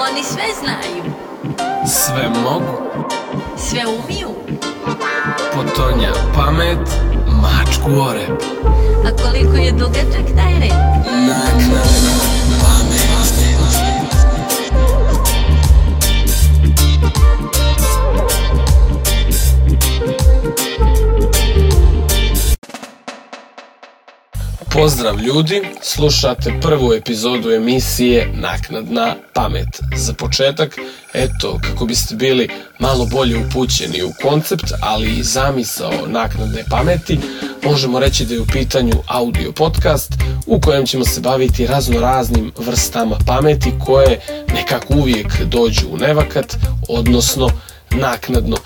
Oni sve znaju, Sve mogu, sve umiju, potonja pamet, mačku o rep. a koliko je dugačak taj rep? Naknadna pamet. Pozdrav ljudi, slušate prvu epizodu emisije Naknadna pamet. Za početak, eto, kako biste bili malo bolje upućeni u koncept, ali i zamisao naknadne pameti, možemo reći da je u pitanju audio podcast u kojem ćemo se baviti razno raznim vrstama pameti koje nekako uvijek dođu u nevakat, odnosno naknadno.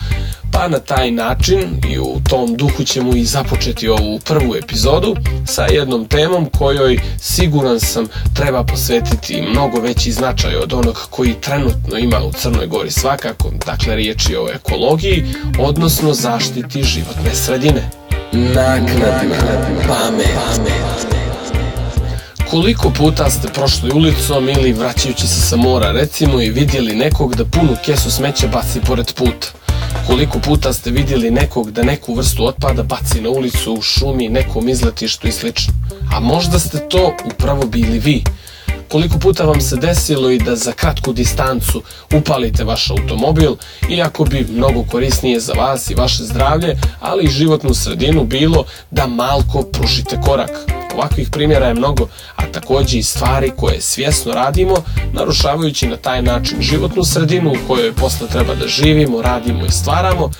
Pa na taj način i u tom duhu ćemo i započeti ovu prvu epizodu sa jednom temom kojoj siguran sam treba posvetiti mnogo veći značaj od onog koji trenutno ima u Crnoj Gori svakako, dakle riječ je o ekologiji, odnosno zaštiti životne sredine. Naknadna pamet. Koliko puta ste prošli ulicom ili vraćajući se sa mora recimo i vidjeli nekog da punu kesu smeća baci pored puta? Koliko puta ste vidjeli nekog da neku vrstu otpada baci na ulicu, u šumi, nekom izletištu i slično? A možda ste to upravo bili vi. Koliko puta vam se desilo i da za kratku distancu upalite vaš automobil, iako bi mnogo korisnije za vas i vaše zdravlje, ali i životnu sredinu bilo da malko pružite korak. Ovakvih primjera je mnogo, a takođe i stvari koje svjesno radimo, narušavajući na taj način životnu sredinu u kojoj posle treba da živimo, radimo i stvaramo,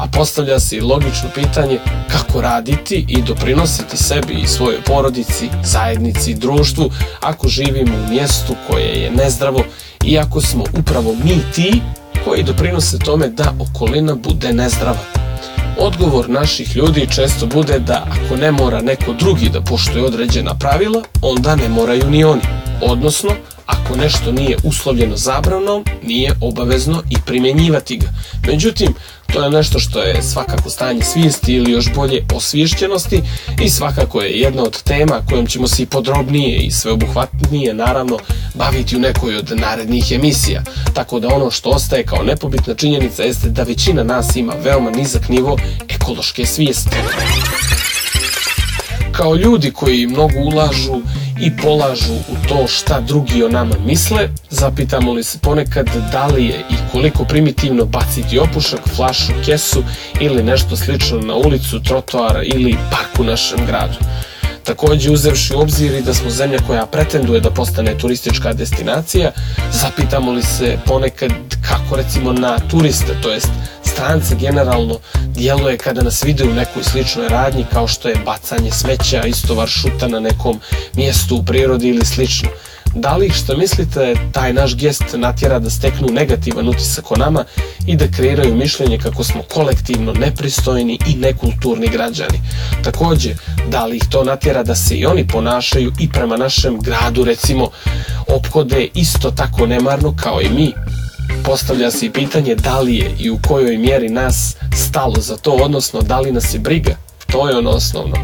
a postavlja se i logično pitanje kako raditi i doprinositi sebi i svojoj porodici, zajednici, društvu ako živimo u mjestu koje je nezdravo i ako smo upravo mi ti koji doprinose tome da okolina bude nezdrava. Odgovor naših ljudi često bude da ako ne mora neko drugi da poštuje određena pravila, onda ne moraju ni oni. Odnosno, ako nešto nije uslovljeno zabranom, nije obavezno i primjenjivati ga. Međutim, to je nešto što je svakako stanje svijesti ili još bolje osviješćenosti i svakako je jedna od tema kojom ćemo se i podrobnije i sveobuhvatnije naravno baviti u nekoj od narednih emisija. Tako da ono što ostaje kao nepobitna činjenica jeste da većina nas ima veoma nizak nivo ekološke svijesti kao ljudi koji mnogo ulažu i polažu u to šta drugi o nama misle, zapitamo li se ponekad da li je i koliko primitivno baciti opušak, flašu, kesu ili nešto slično na ulicu, trotoar ili park u našem gradu. Takođe, uzevši u obzir i da smo zemlja koja pretenduje da postane turistička destinacija, zapitamo li se ponekad kako recimo na turiste, to jest strance generalno djeluje kada nas vide u nekoj sličnoj radnji kao što je bacanje smeća, istovar šuta na nekom mjestu u prirodi ili slično. Da li što mislite taj naš gest natjera da steknu negativan utisak o nama i da kreiraju mišljenje kako smo kolektivno nepristojni i nekulturni građani? Takođe, da li ih to natjera da se i oni ponašaju i prema našem gradu recimo ophode isto tako nemarno kao i mi? Postavlja se i pitanje da li je i u kojoj mjeri nas stalo za to, odnosno da li nas je briga. To je ono osnovno.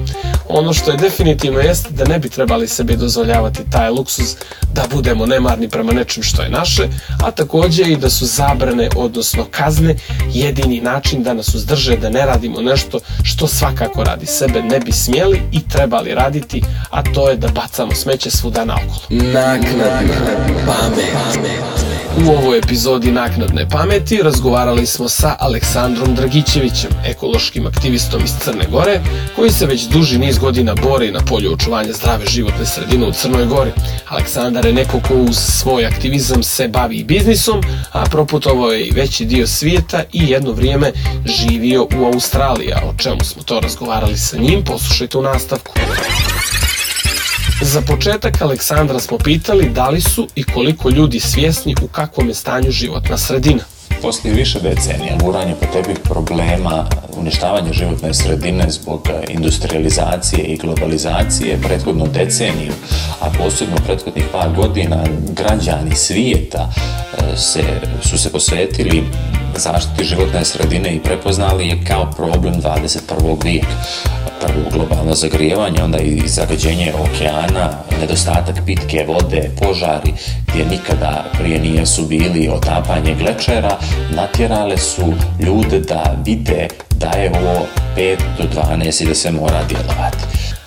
Ono što je definitivno jeste da ne bi trebali sebi dozvoljavati taj luksuz da budemo nemarni prema nečem što je naše, a takođe i da su zabrane, odnosno kazne, jedini način da nas uzdrže da ne radimo nešto što svakako radi sebe ne bi smjeli i trebali raditi, a to je da bacamo smeće svuda naokolo. Naknadna pamet. U ovoj epizodi Naknadne pameti razgovarali smo sa Aleksandrom Dragićevićem, ekološkim aktivistom iz Crne Gore, koji se već duži niz godina bori na polju očuvanja zdrave životne sredine u Crnoj Gori. Aleksandar je neko ko uz svoj aktivizam se bavi i biznisom, a proputovao je i veći dio svijeta i jedno vrijeme živio u Australiji, o čemu smo to razgovarali sa njim, poslušajte u nastavku. Za početak Aleksandra smo pitali da li su i koliko ljudi svjesni u kakvom je stanju životna sredina. Poslije više decenija guranje potrebnih problema, uništavanje životne sredine zbog industrializacije i globalizacije prethodnu deceniju, a posebno prethodnih par godina građani svijeta e, se, su se posvetili zaštiti životne sredine i prepoznali je kao problem 21. vijeka. Prvo globalno zagrijevanje, onda i zagađenje okeana, nedostatak pitke vode, požari gdje nikada prije nije su bili otapanje glečera, natjerale su ljude da vide da je ovo 5 do 12 i da se mora djelovati.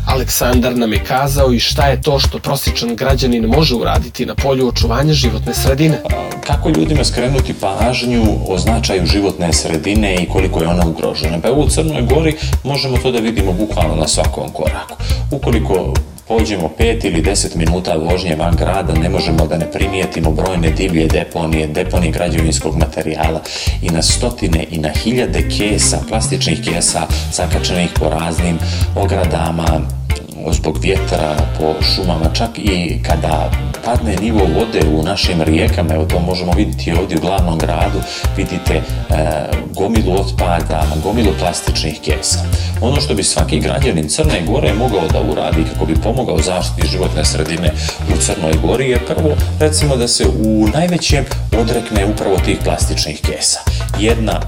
Aleksandar nam je kazao i šta je to što prosječan građanin može uraditi na polju očuvanja životne sredine. Kako ljudima skrenuti pažnju o značaju životne sredine i koliko je ona ugrožena? Pa u Crnoj Gori možemo to da vidimo bukvalno na svakom koraku. Ukoliko pođemo 5 ili 10 minuta vožnje van grada, ne možemo da ne primijetimo brojne divlje deponije, deponije građevinskog materijala i na stotine i na hiljade kesa, plastičnih kesa, zakačenih po raznim ogradama, zbog vjetra po šumama, čak i kada padne nivo vode u našim rijekama, evo to možemo vidjeti ovdje u glavnom gradu, vidite e, gomilu otpada, gomilu plastičnih kesa. Ono što bi svaki građanin Crne Gore mogao da uradi kako bi pomogao zaštiti životne sredine u Crnoj Gori je prvo recimo da se u najvećem odrekne upravo tih plastičnih kesa. Jedna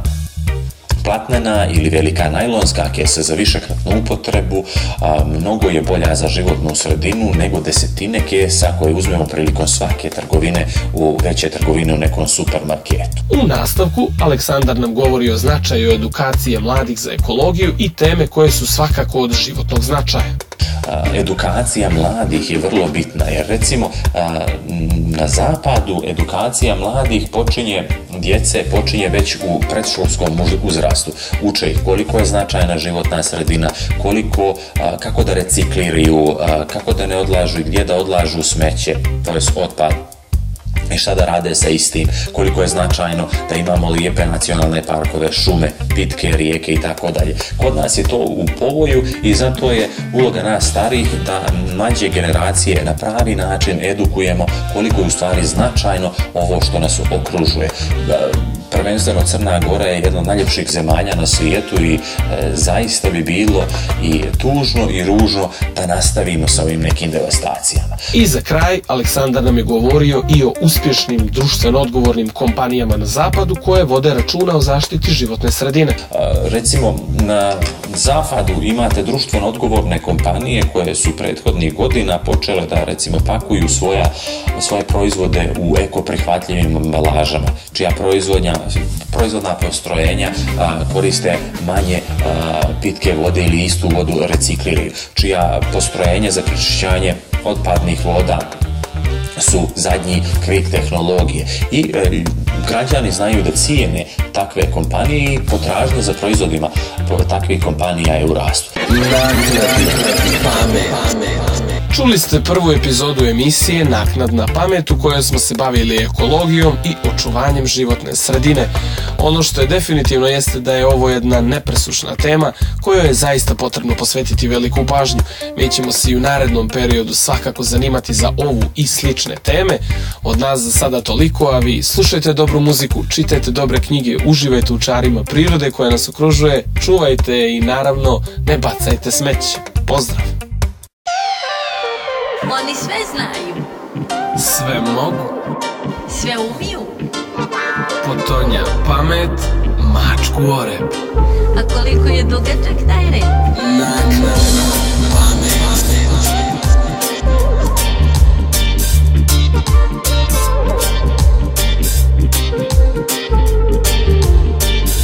platnena ili velika najlonska kesa za višekratnu upotrebu a, mnogo je bolja za životnu sredinu nego desetine kesa koje uzmemo prilikom svake trgovine u veće trgovine u nekom supermarketu. U nastavku Aleksandar nam govori o značaju edukacije mladih za ekologiju i teme koje su svakako od životnog značaja edukacija mladih je vrlo bitna jer recimo na zapadu edukacija mladih počinje djece počinje već u predškolskom uzrastu. Uče ih koliko je značajna životna sredina koliko kako da recikliraju kako da ne odlažu i gdje da odlažu smeće to je otpad i šta da rade sa istim, koliko je značajno da imamo lijepe nacionalne parkove, šume, pitke, rijeke i tako dalje. Kod nas je to u povoju i zato je uloga nas starih da mlađe generacije na pravi način edukujemo koliko je u stvari značajno ovo što nas okružuje prvenstveno Crna Gora je jedna od najljepših zemalja na svijetu i e, zaista bi bilo i tužno i ružno da nastavimo sa ovim nekim devastacijama. I za kraj, Aleksandar nam je govorio i o uspješnim društveno odgovornim kompanijama na zapadu koje vode računa o zaštiti životne sredine. E, recimo, na zapadu imate društveno odgovorne kompanije koje su prethodnih godina počele da recimo pakuju svoja, svoje proizvode u ekoprihvatljivim ambalažama, čija proizvodnja proizvodna postrojenja a, koriste manje a, pitke vode ili istu vodu recikliraju, čija postrojenja za pročišćanje otpadnih voda su zadnji krik tehnologije. I e, građani znaju da cijene takve kompanije i potražnje za proizvodima takvih kompanija je u rastu. Čuli ste prvu epizodu emisije Naknadna pamet u kojoj smo se bavili ekologijom i očuvanjem životne sredine. Ono što je definitivno jeste da je ovo jedna nepresušna tema kojoj je zaista potrebno posvetiti veliku pažnju. Mi ćemo se i u narednom periodu svakako zanimati za ovu i slične teme. Od nas za sada toliko, a vi slušajte dobru muziku, čitajte dobre knjige, uživajte u čarima prirode koja nas okružuje, čuvajte i naravno ne bacajte smeće. Pozdrav! Oni sve znaju. Sve mogu. Sve umiju. Potonja pamet, mačku oreb. A koliko je dugačak taj rep? na.